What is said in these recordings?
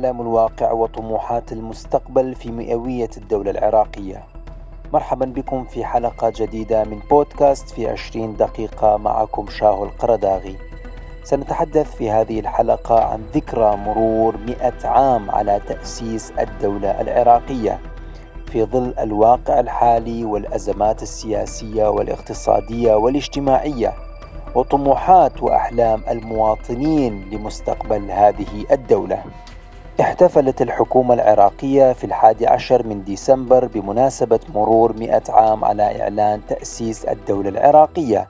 آلام الواقع وطموحات المستقبل في مئوية الدولة العراقية. مرحبا بكم في حلقة جديدة من بودكاست في 20 دقيقة معكم شاهو القرداغي سنتحدث في هذه الحلقة عن ذكرى مرور 100 عام على تأسيس الدولة العراقية. في ظل الواقع الحالي والأزمات السياسية والاقتصادية والاجتماعية وطموحات وأحلام المواطنين لمستقبل هذه الدولة. احتفلت الحكومة العراقية في الحادي عشر من ديسمبر بمناسبة مرور مئة عام على إعلان تأسيس الدولة العراقية.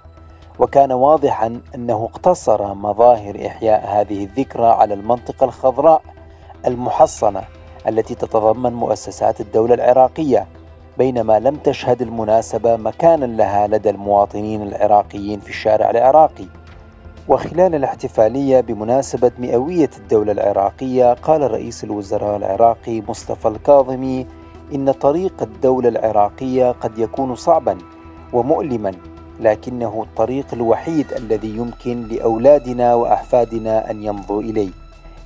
وكان واضحا أنه اقتصر مظاهر إحياء هذه الذكرى على المنطقة الخضراء المحصنة التي تتضمن مؤسسات الدولة العراقية بينما لم تشهد المناسبة مكانا لها لدى المواطنين العراقيين في الشارع العراقي. وخلال الاحتفالية بمناسبة مئوية الدولة العراقية قال رئيس الوزراء العراقي مصطفى الكاظمي إن طريق الدولة العراقية قد يكون صعبا ومؤلما لكنه الطريق الوحيد الذي يمكن لأولادنا وأحفادنا أن يمضوا إليه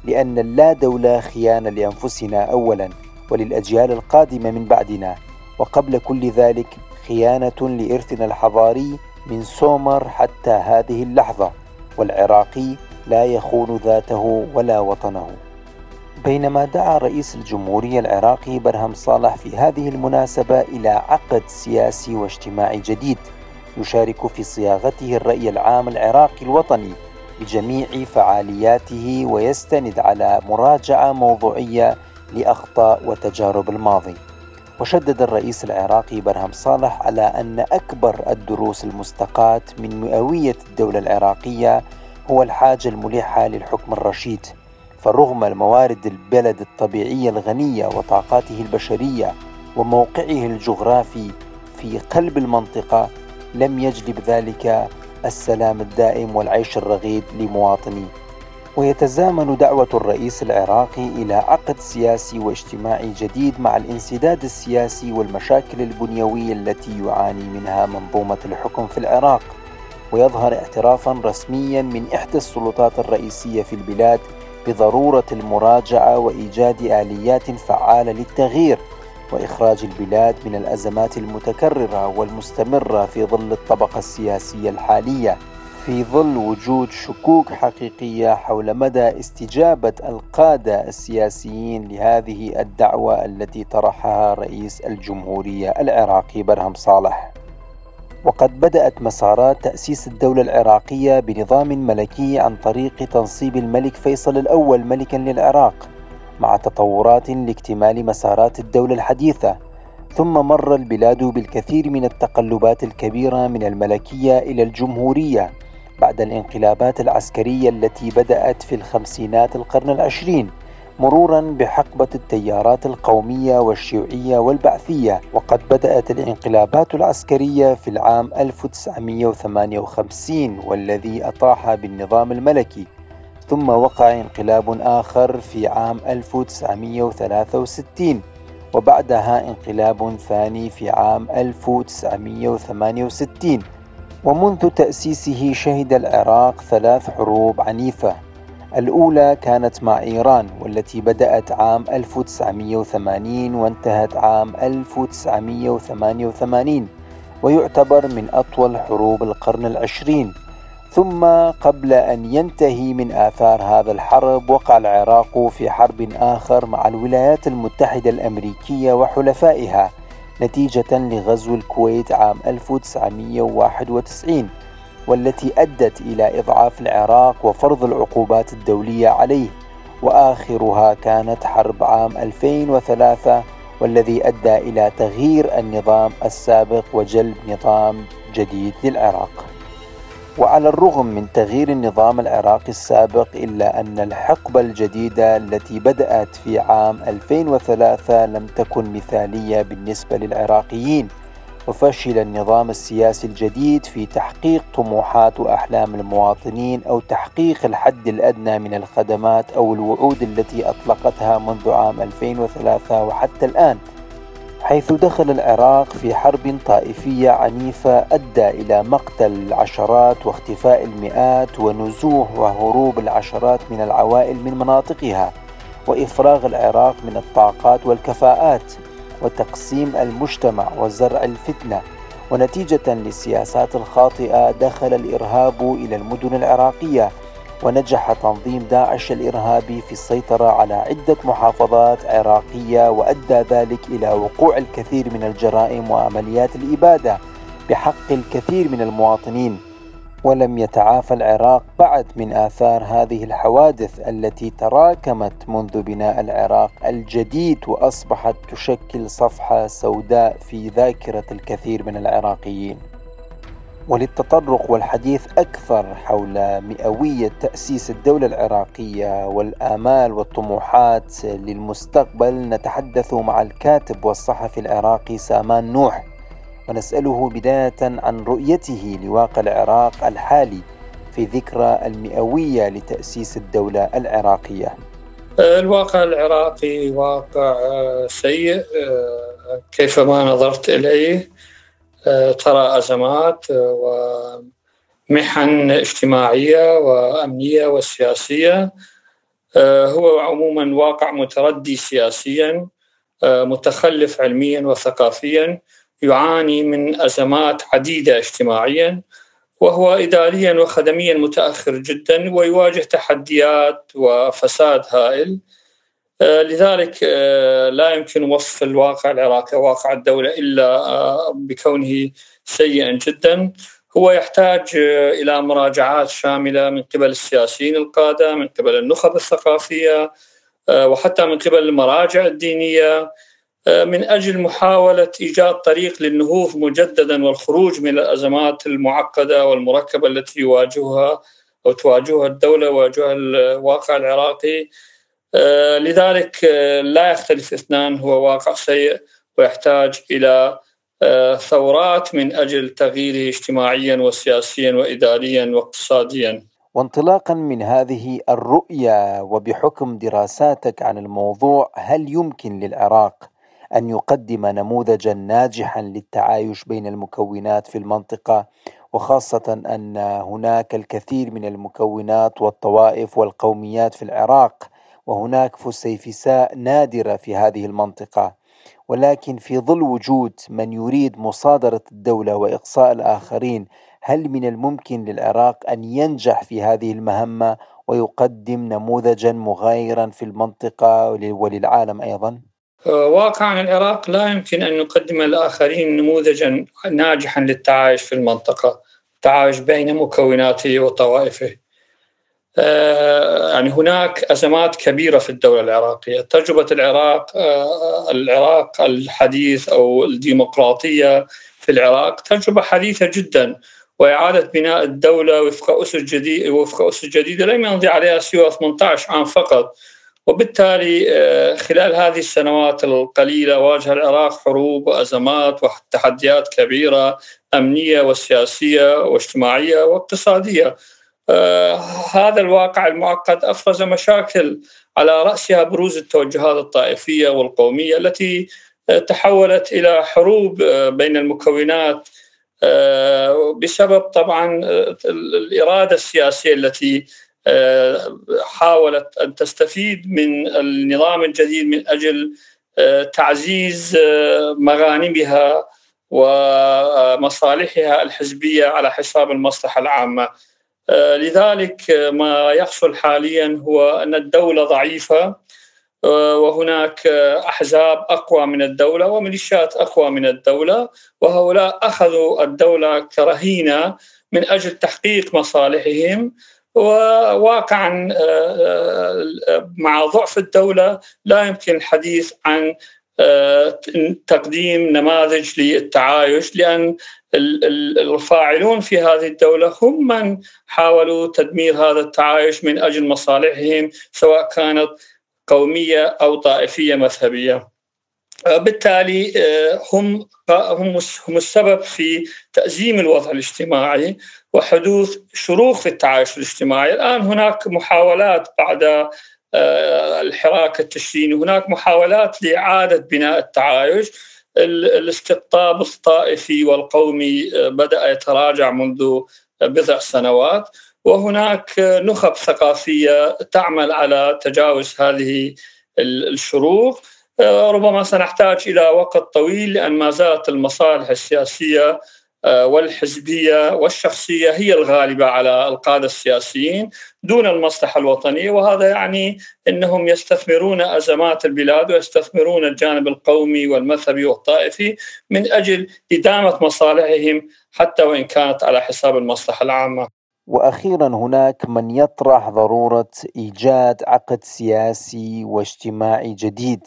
لأن اللا دولة خيانة لأنفسنا أولا وللأجيال القادمة من بعدنا وقبل كل ذلك خيانة لإرثنا الحضاري من سومر حتى هذه اللحظة. والعراقي لا يخون ذاته ولا وطنه. بينما دعا رئيس الجمهورية العراقي برهم صالح في هذه المناسبة إلى عقد سياسي واجتماعي جديد يشارك في صياغته الرأي العام العراقي الوطني بجميع فعالياته ويستند على مراجعة موضوعية لأخطاء وتجارب الماضي. وشدد الرئيس العراقي برهم صالح على أن أكبر الدروس المستقاة من مئوية الدولة العراقية هو الحاجة الملحة للحكم الرشيد فرغم الموارد البلد الطبيعية الغنية وطاقاته البشرية وموقعه الجغرافي في قلب المنطقة لم يجلب ذلك السلام الدائم والعيش الرغيد لمواطنيه ويتزامن دعوة الرئيس العراقي إلى عقد سياسي واجتماعي جديد مع الانسداد السياسي والمشاكل البنيوية التي يعاني منها منظومة الحكم في العراق. ويظهر اعترافا رسميا من إحدى السلطات الرئيسية في البلاد بضرورة المراجعة وإيجاد آليات فعالة للتغيير وإخراج البلاد من الأزمات المتكررة والمستمرة في ظل الطبقة السياسية الحالية. في ظل وجود شكوك حقيقية حول مدى استجابة القادة السياسيين لهذه الدعوة التي طرحها رئيس الجمهورية العراقي برهم صالح. وقد بدأت مسارات تأسيس الدولة العراقية بنظام ملكي عن طريق تنصيب الملك فيصل الأول ملكا للعراق مع تطورات لاكتمال مسارات الدولة الحديثة ثم مر البلاد بالكثير من التقلبات الكبيرة من الملكية إلى الجمهورية بعد الانقلابات العسكرية التي بدأت في الخمسينات القرن العشرين مرورا بحقبة التيارات القومية والشيوعية والبعثية. وقد بدأت الانقلابات العسكرية في العام 1958 والذي أطاح بالنظام الملكي. ثم وقع انقلاب آخر في عام 1963 وبعدها انقلاب ثاني في عام 1968 ومنذ تأسيسه شهد العراق ثلاث حروب عنيفة. الأولى كانت مع إيران والتي بدأت عام 1980 وانتهت عام 1988 ويعتبر من أطول حروب القرن العشرين. ثم قبل أن ينتهي من آثار هذا الحرب وقع العراق في حرب آخر مع الولايات المتحدة الأمريكية وحلفائها. نتيجة لغزو الكويت عام 1991 والتي أدت إلى إضعاف العراق وفرض العقوبات الدولية عليه. وآخرها كانت حرب عام 2003 والذي أدى إلى تغيير النظام السابق وجلب نظام جديد للعراق. وعلى الرغم من تغيير النظام العراقي السابق إلا أن الحقبة الجديدة التي بدأت في عام 2003 لم تكن مثالية بالنسبة للعراقيين. وفشل النظام السياسي الجديد في تحقيق طموحات وأحلام المواطنين أو تحقيق الحد الأدنى من الخدمات أو الوعود التي أطلقتها منذ عام 2003 وحتى الآن. حيث دخل العراق في حرب طائفية عنيفة أدى إلى مقتل العشرات واختفاء المئات ونزوح وهروب العشرات من العوائل من مناطقها وإفراغ العراق من الطاقات والكفاءات وتقسيم المجتمع وزرع الفتنة. ونتيجة للسياسات الخاطئة دخل الإرهاب إلى المدن العراقية ونجح تنظيم داعش الإرهابي في السيطرة على عدة محافظات عراقية وأدى ذلك إلى وقوع الكثير من الجرائم وعمليات الإبادة بحق الكثير من المواطنين. ولم يتعافى العراق بعد من آثار هذه الحوادث التي تراكمت منذ بناء العراق الجديد وأصبحت تشكل صفحة سوداء في ذاكرة الكثير من العراقيين. وللتطرق والحديث أكثر حول مئوية تأسيس الدولة العراقية والآمال والطموحات للمستقبل نتحدث مع الكاتب والصحفي العراقي سامان نوح ونسأله بداية عن رؤيته لواقع العراق الحالي في ذكرى المئوية لتأسيس الدولة العراقية. الواقع العراقي واقع سيء كيفما نظرت إليه. ترى أزمات ومحن اجتماعية وأمنية وسياسية. هو عموما واقع متردي سياسيا متخلف علميا وثقافيا يعاني من أزمات عديدة اجتماعيا وهو إداريا وخدميا متأخر جدا ويواجه تحديات وفساد هائل. آه، لذلك آه، لا يمكن وصف الواقع العراقي واقع الدولة إلا آه، بكونه سيئا جدا. هو يحتاج إلى مراجعات شاملة من قبل السياسيين القادة من قبل النخب الثقافية وحتى من قبل المراجع الدينية من أجل محاولة إيجاد طريق للنهوض مجددا والخروج من الأزمات المعقدة والمركبة التي يواجهها أو تواجهها الدولة ويواجهها الواقع العراقي. آه، لذلك آه، لا يختلف اثنان هو واقع سيء ويحتاج إلى آه، ثورات من أجل تغييره اجتماعيا وسياسيا واداريا واقتصاديا. وانطلاقا من هذه الرؤية وبحكم دراساتك عن الموضوع هل يمكن للعراق أن يقدم نموذجا ناجحا للتعايش بين المكونات في المنطقة وخاصة أن هناك الكثير من المكونات والطوائف والقوميات في العراق وهناك فسيفساء نادرة في هذه المنطقة. ولكن في ظل وجود من يريد مصادرة الدولة وإقصاء الآخرين هل من الممكن للعراق أن ينجح في هذه المهمة ويقدم نموذجا مغايرا في المنطقة وللعالم أيضا؟ واقعا العراق لا يمكن أن يقدم للآخرين نموذجا ناجحا للتعايش في المنطقة. التعايش بين مكوناته وطوائفه. يعني هناك أزمات كبيرة في الدولة العراقية، تجربة العراق آه، العراق الحديث أو الديمقراطية في العراق تجربة حديثة جدا وإعادة بناء الدولة وفق أسس جديده وفق أسس جديدة لم يمضي عليها سوى 18 عام فقط. وبالتالي آه، خلال هذه السنوات القليلة واجه العراق حروب وأزمات وتحديات كبيرة أمنية وسياسية واجتماعية واقتصادية. آه، هذا الواقع المعقد افرز مشاكل على رأسها بروز التوجهات الطائفية والقومية التي آه، تحولت إلى حروب آه، بين المكونات بسبب طبعا الإرادة السياسية التي حاولت أن تستفيد من النظام الجديد من أجل تعزيز مغانمها ومصالحها الحزبية على حساب المصلحة العامة. آه، لذلك آه، ما يحصل حاليا هو أن الدولة ضعيفة آه، وهناك أحزاب أقوى من الدولة وميليشيات أقوى من الدولة وهؤلاء أخذوا الدولة كرهينة من أجل تحقيق مصالحهم وواقعا مع ضعف الدولة لا يمكن الحديث عن تقديم نماذج للتعايش لأن الفاعلون في هذه الدولة هم من حاولوا تدمير هذا التعايش من أجل مصالحهم سواء كانت قومية أو طائفية مذهبية. بالتالي آه، هم هم السبب في تأزيم الوضع الاجتماعي وحدوث شروخ في التعايش الاجتماعي. الآن هناك محاولات بعد آه، الحراك التشريني هناك محاولات لإعادة بناء التعايش. الاستقطاب الطائفي والقومي آه، بدأ يتراجع منذ بضع سنوات. وهناك نخب ثقافية تعمل على تجاوز هذه الشروط ربما سنحتاج إلى وقت طويل لأن ما زالت المصالح السياسية آه، والحزبية والشخصية هي الغالبة على القادة السياسيين دون المصلحة الوطنية وهذا يعني إنهم يستثمرون أزمات البلاد ويستثمرون الجانب القومي والمذهبي والطائفي من أجل إدامة مصالحهم حتى وإن كانت على حساب المصلحة العامة. وأخيرا هناك من يطرح ضرورة إيجاد عقد سياسي واجتماعي جديد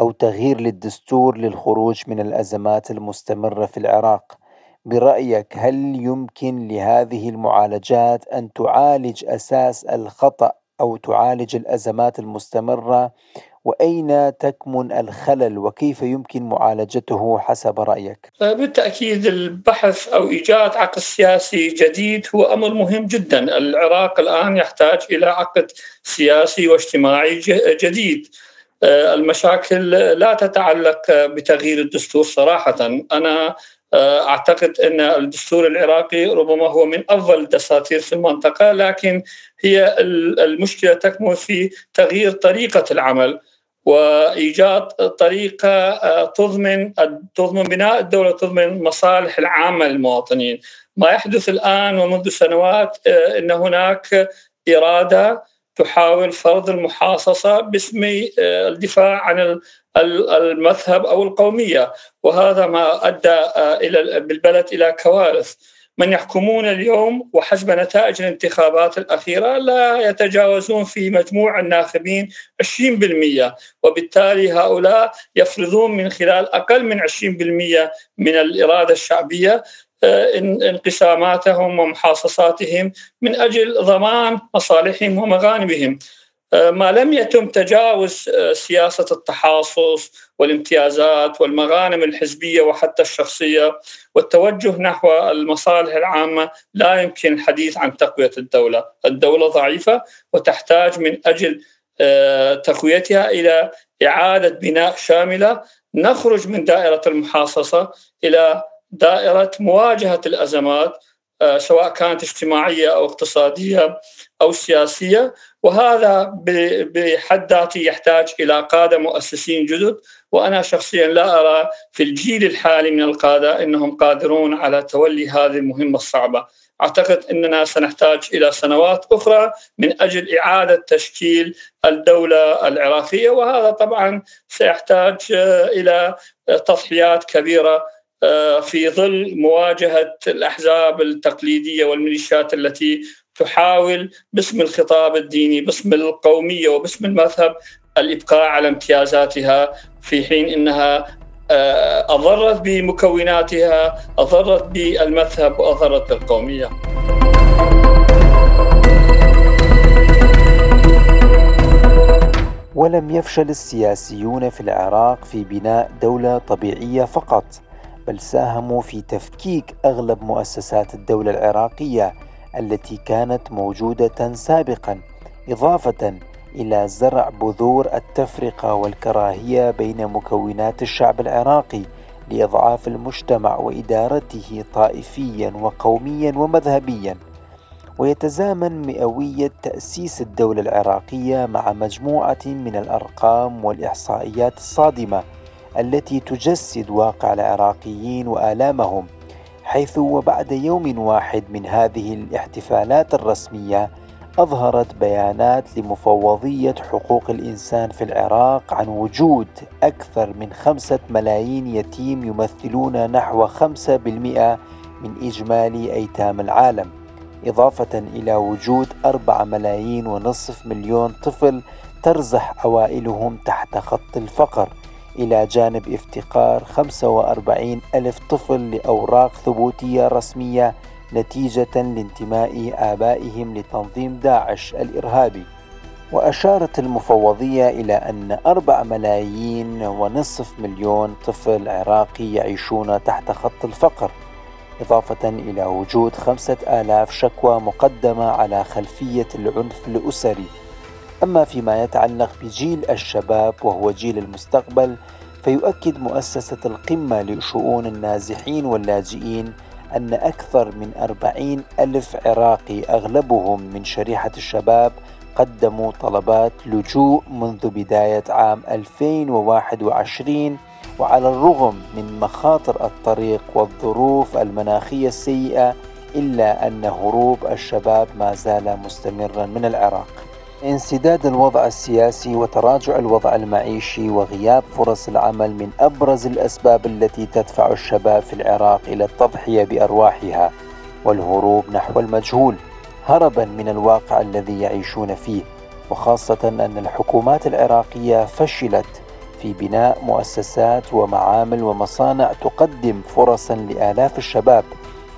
أو تغيير للدستور للخروج من الأزمات المستمرة في العراق برأيك هل يمكن لهذه المعالجات أن تعالج أساس الخطأ أو تعالج الأزمات المستمرة وأين تكمن الخلل وكيف يمكن معالجته حسب رأيك؟ بالتأكيد البحث أو إيجاد عقد سياسي جديد هو أمر مهم جدا، العراق الآن يحتاج إلى عقد سياسي واجتماعي جديد. المشاكل لا تتعلق بتغيير الدستور صراحة، أنا آه، أعتقد أن الدستور العراقي ربما هو من أفضل الدساتير في المنطقة لكن هي المشكلة تكمن في تغيير طريقة العمل وإيجاد طريقة آه، تضمن تضمن بناء الدولة تضمن المصالح العامة للمواطنين. ما يحدث الآن ومنذ سنوات آه، إن هناك إرادة تحاول فرض المحاصصة باسم الدفاع عن المذهب أو القومية. وهذا ما أدى آه، إلى بالبلد إلى كوارث. من يحكمون اليوم وحسب نتائج الانتخابات الأخيرة لا يتجاوزون في مجموع الناخبين 20% وبالتالي هؤلاء يفرضون من خلال أقل من 20% من الإرادة الشعبية آه، انقساماتهم ومحاصصاتهم من أجل ضمان مصالحهم ومغانمهم. آه، ما لم يتم تجاوز آه، سياسة التحاصص والامتيازات والمغانم الحزبية وحتى الشخصية والتوجه نحو المصالح العامة لا يمكن الحديث عن تقوية الدولة، الدولة ضعيفة وتحتاج من أجل آه، تقويتها إلى إعادة بناء شاملة. نخرج من دائرة المحاصصة إلى دائرة مواجهة الأزمات سواء كانت اجتماعية أو اقتصادية أو سياسية وهذا بحد ذاته يحتاج إلى قادة مؤسسين جدد وأنا شخصيا لا أرى في الجيل الحالي من القادة إنهم قادرون على تولي هذه المهمة الصعبة. أعتقد إننا سنحتاج إلى سنوات أخرى من أجل إعادة تشكيل الدولة العراقية وهذا طبعا سيحتاج إلى تضحيات كبيرة آه، في ظل مواجهة الأحزاب التقليدية والميليشيات التي تحاول باسم الخطاب الديني باسم القومية وباسم المذهب الإبقاء على امتيازاتها في حين إنها آه، أضرت بمكوناتها أضرت بالمذهب وأضرت بالقومية. ولم يفشل السياسيون في العراق في بناء دولة طبيعية فقط بل ساهموا في تفكيك أغلب مؤسسات الدولة العراقية التي كانت موجودة سابقا إضافة إلى زرع بذور التفرقة والكراهية بين مكونات الشعب العراقي لإضعاف المجتمع وإدارته طائفيا وقوميا ومذهبيا. ويتزامن مئوية تأسيس الدولة العراقية مع مجموعة من الأرقام والإحصائيات الصادمة التي تجسد واقع العراقيين وآلامهم حيث وبعد يوم واحد من هذه الاحتفالات الرسمية أظهرت بيانات لمفوضية حقوق الإنسان في العراق عن وجود أكثر من خمسة ملايين يتيم يمثلون نحو خمسة بالمئة من إجمالي أيتام العالم إضافة إلى وجود أربعة ملايين ونصف مليون طفل ترزح أوائلهم تحت خط الفقر. إلى جانب افتقار 45 ألف طفل لأوراق ثبوتية رسمية نتيجة لانتماء آبائهم لتنظيم داعش الإرهابي. وأشارت المفوضية إلى أن أربع ملايين ونصف مليون طفل عراقي يعيشون تحت خط الفقر إضافة إلى وجود خمسة آلاف شكوى مقدمة على خلفية العنف الأسري. أما فيما يتعلق بجيل الشباب وهو جيل المستقبل فيؤكد مؤسسة القمة لشؤون النازحين واللاجئين أن أكثر من أربعين ألف عراقي أغلبهم من شريحة الشباب قدموا طلبات لجوء منذ بداية عام 2021 وعلى الرغم من مخاطر الطريق والظروف المناخية السيئة إلا أن هروب الشباب ما زال مستمرا من العراق. انسداد الوضع السياسي وتراجع الوضع المعيشي وغياب فرص العمل من أبرز الأسباب التي تدفع الشباب في العراق إلى التضحية بأرواحها والهروب نحو المجهول هربا من الواقع الذي يعيشون فيه وخاصة أن الحكومات العراقية فشلت في بناء مؤسسات ومعامل ومصانع تقدم فرصا لآلاف الشباب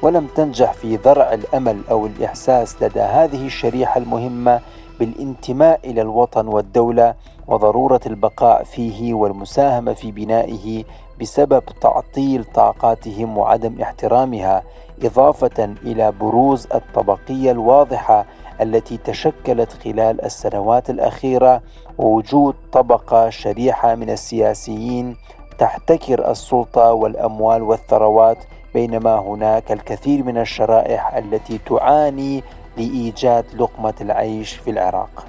ولم تنجح في ذرع الأمل أو الإحساس لدى هذه الشريحة المهمة بالانتماء إلى الوطن والدولة وضرورة البقاء فيه والمساهمة في بنائه بسبب تعطيل طاقاتهم وعدم احترامها إضافة إلى بروز الطبقية الواضحة التي تشكلت خلال السنوات الأخيرة ووجود طبقة شريحة من السياسيين تحتكر السلطة والأموال والثروات بينما هناك الكثير من الشرائح التي تعاني لإيجاد لقمة العيش في العراق.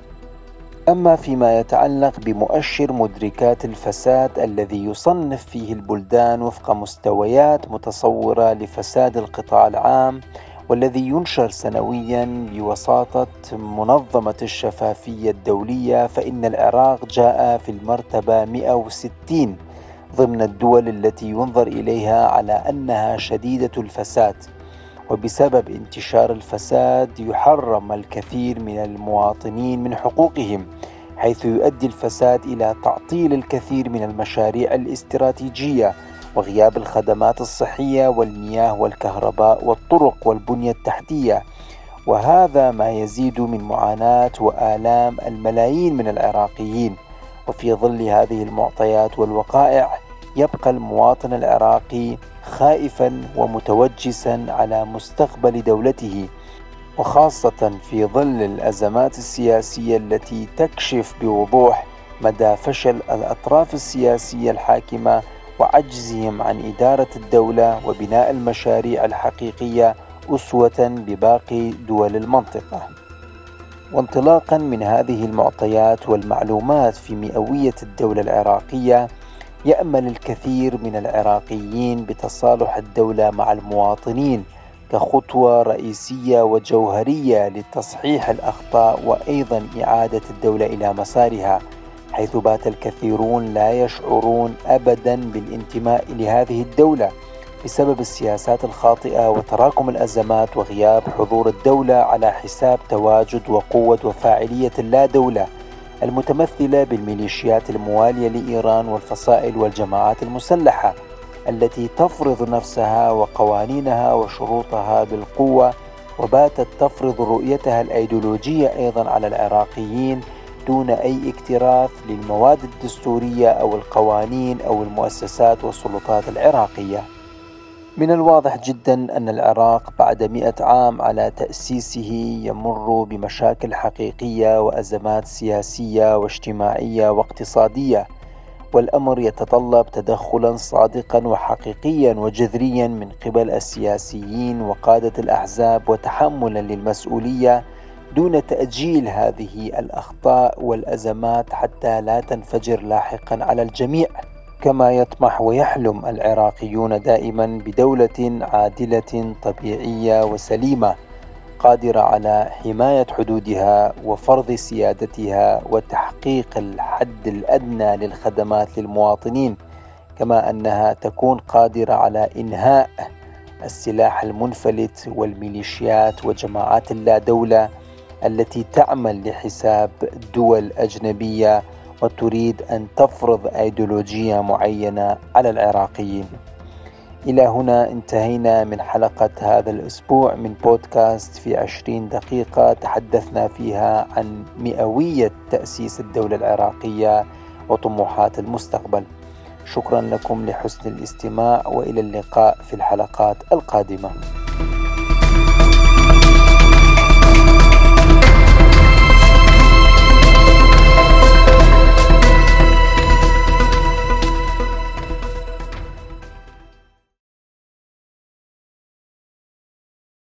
أما فيما يتعلق بمؤشر مدركات الفساد الذي يصنف فيه البلدان وفق مستويات متصورة لفساد القطاع العام والذي ينشر سنويا بوساطه منظمة الشفافية الدولية فإن العراق جاء في المرتبة 160 ضمن الدول التي ينظر إليها على أنها شديدة الفساد. وبسبب انتشار الفساد يحرم الكثير من المواطنين من حقوقهم حيث يؤدي الفساد إلى تعطيل الكثير من المشاريع الاستراتيجية وغياب الخدمات الصحية والمياه والكهرباء والطرق والبنية التحتية. وهذا ما يزيد من معاناة وآلام الملايين من العراقيين. وفي ظل هذه المعطيات والوقائع يبقى المواطن العراقي خائفا ومتوجسا على مستقبل دولته وخاصة في ظل الأزمات السياسية التي تكشف بوضوح مدى فشل الأطراف السياسية الحاكمة وعجزهم عن إدارة الدولة وبناء المشاريع الحقيقية أسوة بباقي دول المنطقة. وانطلاقا من هذه المعطيات والمعلومات في مئوية الدولة العراقية يأمل الكثير من العراقيين بتصالح الدولة مع المواطنين كخطوة رئيسية وجوهرية لتصحيح الأخطاء وأيضا إعادة الدولة إلى مسارها حيث بات الكثيرون لا يشعرون أبدا بالانتماء لهذه الدولة بسبب السياسات الخاطئة وتراكم الأزمات وغياب حضور الدولة على حساب تواجد وقوة وفاعلية لا دولة. المتمثلة بالميليشيات الموالية لإيران والفصائل والجماعات المسلحة التي تفرض نفسها وقوانينها وشروطها بالقوة وباتت تفرض رؤيتها الأيديولوجية أيضا على العراقيين دون أي اكتراث للمواد الدستورية أو القوانين أو المؤسسات والسلطات العراقية. من الواضح جدا أن العراق بعد مئة عام على تأسيسه يمر بمشاكل حقيقية وأزمات سياسية واجتماعية واقتصادية والأمر يتطلب تدخلا صادقا وحقيقيا وجذريا من قبل السياسيين وقادة الأحزاب وتحملا للمسؤولية دون تأجيل هذه الأخطاء والأزمات حتى لا تنفجر لاحقا على الجميع. كما يطمح ويحلم العراقيون دائما بدولة عادلة طبيعية وسليمة قادرة على حماية حدودها وفرض سيادتها وتحقيق الحد الأدنى للخدمات للمواطنين كما أنها تكون قادرة على إنهاء السلاح المنفلت والميليشيات وجماعات اللا دولة التي تعمل لحساب دول أجنبية وتريد أن تفرض أيديولوجية معينة على العراقيين. إلى هنا انتهينا من حلقة هذا الأسبوع من بودكاست في عشرين دقيقة. تحدثنا فيها عن مئوية تأسيس الدولة العراقية وطموحات المستقبل. شكرا لكم لحسن الاستماع وإلى اللقاء في الحلقات القادمة.